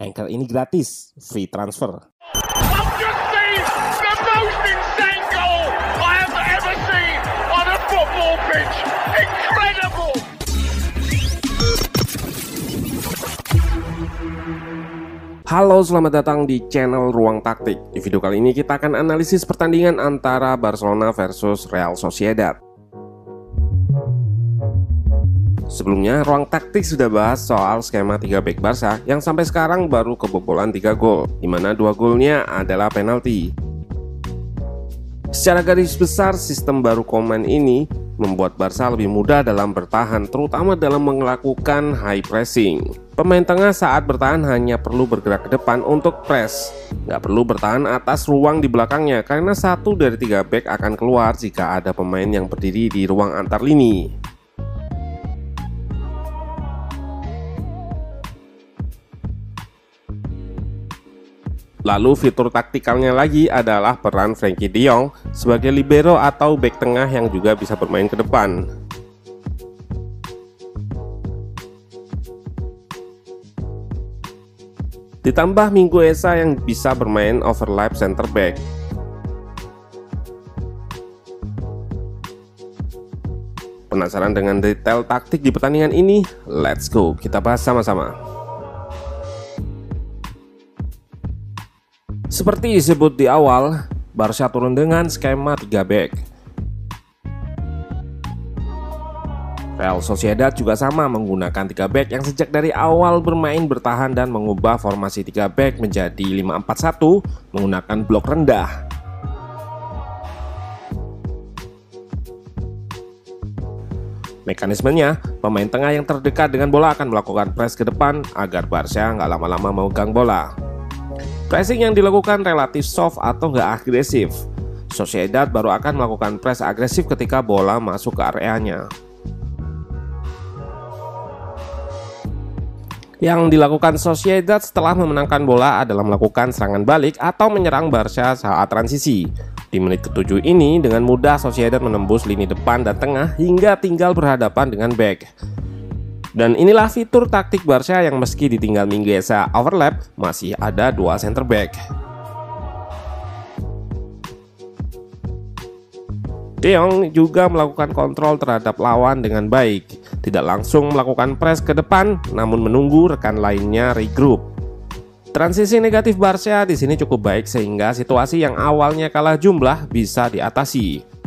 Anchor ini gratis, free transfer. Halo, selamat datang di channel Ruang Taktik. Di video kali ini kita akan analisis pertandingan antara Barcelona versus Real Sociedad. Sebelumnya, Ruang Taktik sudah bahas soal skema 3 back Barca yang sampai sekarang baru kebobolan 3 gol, di mana dua golnya adalah penalti. Secara garis besar, sistem baru komen ini membuat Barca lebih mudah dalam bertahan, terutama dalam melakukan high pressing. Pemain tengah saat bertahan hanya perlu bergerak ke depan untuk press, nggak perlu bertahan atas ruang di belakangnya karena satu dari tiga back akan keluar jika ada pemain yang berdiri di ruang antar lini. Lalu fitur taktikalnya lagi adalah peran Frankie De Jong sebagai libero atau back tengah yang juga bisa bermain ke depan. Ditambah Minggu Esa yang bisa bermain overlap center back. Penasaran dengan detail taktik di pertandingan ini? Let's go, kita bahas sama-sama. Seperti disebut di awal, Barca turun dengan skema 3 back. Real Sociedad juga sama menggunakan 3 back yang sejak dari awal bermain bertahan dan mengubah formasi 3 back menjadi 5-4-1 menggunakan blok rendah. Mekanismenya, pemain tengah yang terdekat dengan bola akan melakukan press ke depan agar Barca nggak lama-lama memegang bola. Pressing yang dilakukan relatif soft atau nggak agresif. Sociedad baru akan melakukan press agresif ketika bola masuk ke areanya. Yang dilakukan Sociedad setelah memenangkan bola adalah melakukan serangan balik atau menyerang Barca saat transisi. Di menit ketujuh ini, dengan mudah Sociedad menembus lini depan dan tengah hingga tinggal berhadapan dengan back. Dan inilah fitur taktik Barca yang meski ditinggal Mingueza overlap, masih ada dua center back. De Jong juga melakukan kontrol terhadap lawan dengan baik, tidak langsung melakukan press ke depan, namun menunggu rekan lainnya regroup. Transisi negatif Barca di sini cukup baik sehingga situasi yang awalnya kalah jumlah bisa diatasi.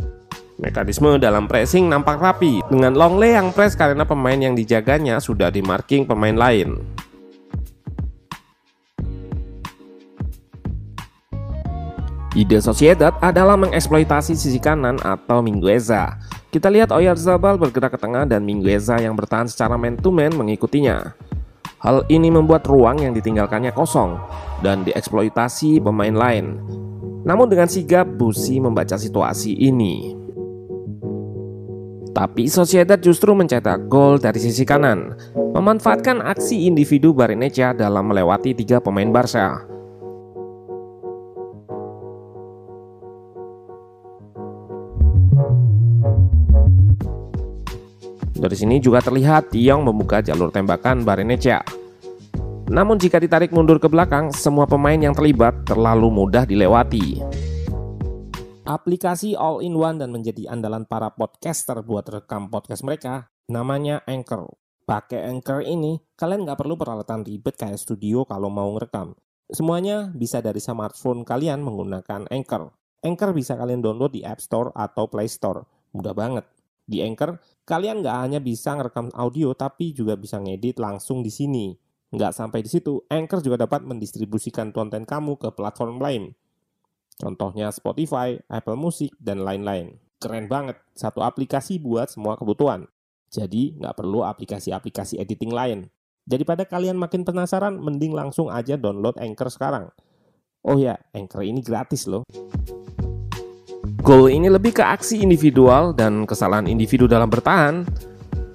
Mekanisme dalam pressing nampak rapi dengan Longley yang press karena pemain yang dijaganya sudah di marking pemain lain. Ide Sociedad adalah mengeksploitasi sisi kanan atau Mingueza. Kita lihat Oyarzabal bergerak ke tengah dan Mingueza yang bertahan secara man-to-man mengikutinya. Hal ini membuat ruang yang ditinggalkannya kosong dan dieksploitasi pemain lain. Namun dengan sigap Busi membaca situasi ini. Tapi Sociedad justru mencetak gol dari sisi kanan, memanfaatkan aksi individu Barrenechea dalam melewati tiga pemain Barca. Dari sini juga terlihat Tiong membuka jalur tembakan Barenecia. Namun jika ditarik mundur ke belakang, semua pemain yang terlibat terlalu mudah dilewati. Aplikasi all-in-one dan menjadi andalan para podcaster buat rekam podcast mereka, namanya Anchor. Pakai Anchor ini, kalian nggak perlu peralatan ribet kayak studio kalau mau ngerekam. Semuanya bisa dari smartphone kalian menggunakan Anchor. Anchor bisa kalian download di App Store atau Play Store. Mudah banget. Di Anchor, kalian nggak hanya bisa ngerekam audio, tapi juga bisa ngedit langsung di sini. Nggak sampai di situ, Anchor juga dapat mendistribusikan konten kamu ke platform lain. Contohnya Spotify, Apple Music, dan lain-lain. Keren banget, satu aplikasi buat semua kebutuhan. Jadi, nggak perlu aplikasi-aplikasi editing lain. Daripada kalian makin penasaran, mending langsung aja download Anchor sekarang. Oh ya, Anchor ini gratis loh. Gol ini lebih ke aksi individual dan kesalahan individu dalam bertahan.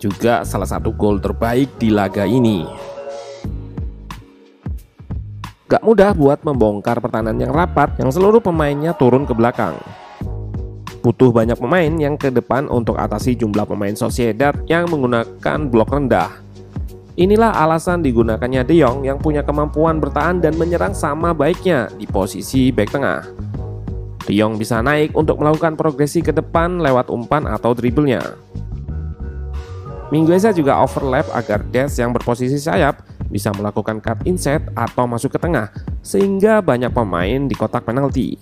Juga salah satu gol terbaik di laga ini. Gak mudah buat membongkar pertahanan yang rapat yang seluruh pemainnya turun ke belakang. Butuh banyak pemain yang ke depan untuk atasi jumlah pemain Sociedad yang menggunakan blok rendah. Inilah alasan digunakannya De Jong yang punya kemampuan bertahan dan menyerang sama baiknya di posisi back tengah. De Jong bisa naik untuk melakukan progresi ke depan lewat umpan atau dribblenya. Mingueza juga overlap agar Des yang berposisi sayap bisa melakukan cut inside atau masuk ke tengah sehingga banyak pemain di kotak penalti.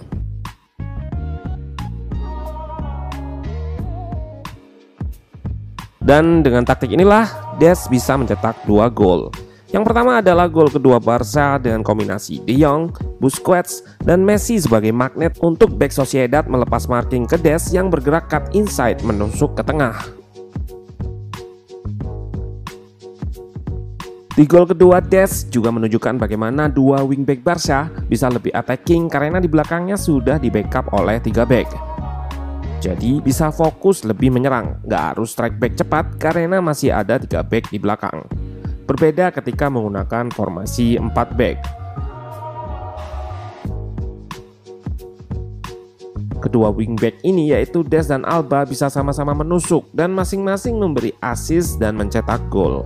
Dan dengan taktik inilah Des bisa mencetak dua gol. Yang pertama adalah gol kedua Barca dengan kombinasi De Jong, Busquets, dan Messi sebagai magnet untuk back Sociedad melepas marking ke Des yang bergerak cut inside menusuk ke tengah. Di gol kedua, Des juga menunjukkan bagaimana dua wingback Barca bisa lebih attacking karena di belakangnya sudah di backup oleh tiga back. Jadi bisa fokus lebih menyerang, nggak harus strike back cepat karena masih ada tiga back di belakang. Berbeda ketika menggunakan formasi 4 back. Kedua wingback ini yaitu Des dan Alba bisa sama-sama menusuk dan masing-masing memberi assist dan mencetak gol.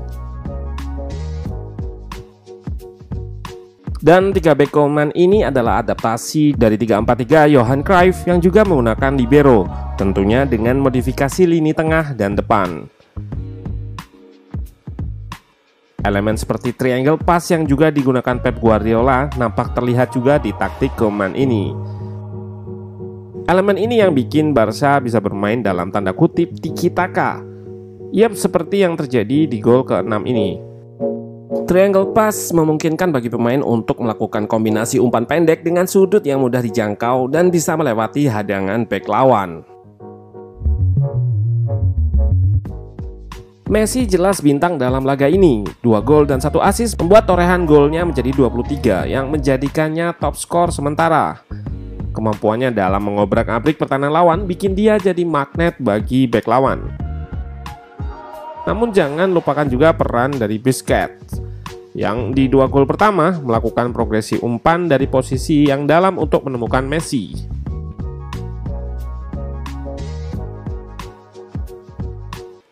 Dan tiga back Coleman ini adalah adaptasi dari 343 Johan Cruyff yang juga menggunakan libero, tentunya dengan modifikasi lini tengah dan depan. Elemen seperti triangle pass yang juga digunakan Pep Guardiola nampak terlihat juga di taktik Coleman ini. Elemen ini yang bikin Barca bisa bermain dalam tanda kutip tiki taka. Yap, seperti yang terjadi di gol ke-6 ini. Triangle pass memungkinkan bagi pemain untuk melakukan kombinasi umpan pendek dengan sudut yang mudah dijangkau dan bisa melewati hadangan back lawan. Messi jelas bintang dalam laga ini. Dua gol dan satu assist membuat torehan golnya menjadi 23 yang menjadikannya top skor sementara. Kemampuannya dalam mengobrak-abrik pertahanan lawan bikin dia jadi magnet bagi back lawan. Namun jangan lupakan juga peran dari Busquets yang di dua gol pertama melakukan progresi umpan dari posisi yang dalam untuk menemukan Messi.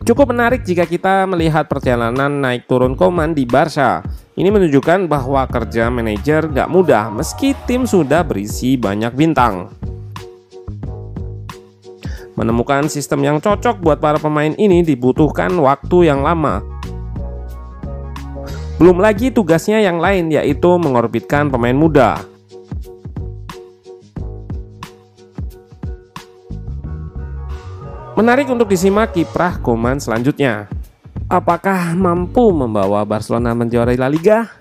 Cukup menarik jika kita melihat perjalanan naik turun Koman di Barca. Ini menunjukkan bahwa kerja manajer gak mudah meski tim sudah berisi banyak bintang. Menemukan sistem yang cocok buat para pemain ini dibutuhkan waktu yang lama. Belum lagi tugasnya yang lain yaitu mengorbitkan pemain muda. Menarik untuk disimak kiprah Koman selanjutnya. Apakah mampu membawa Barcelona menjuarai La Liga?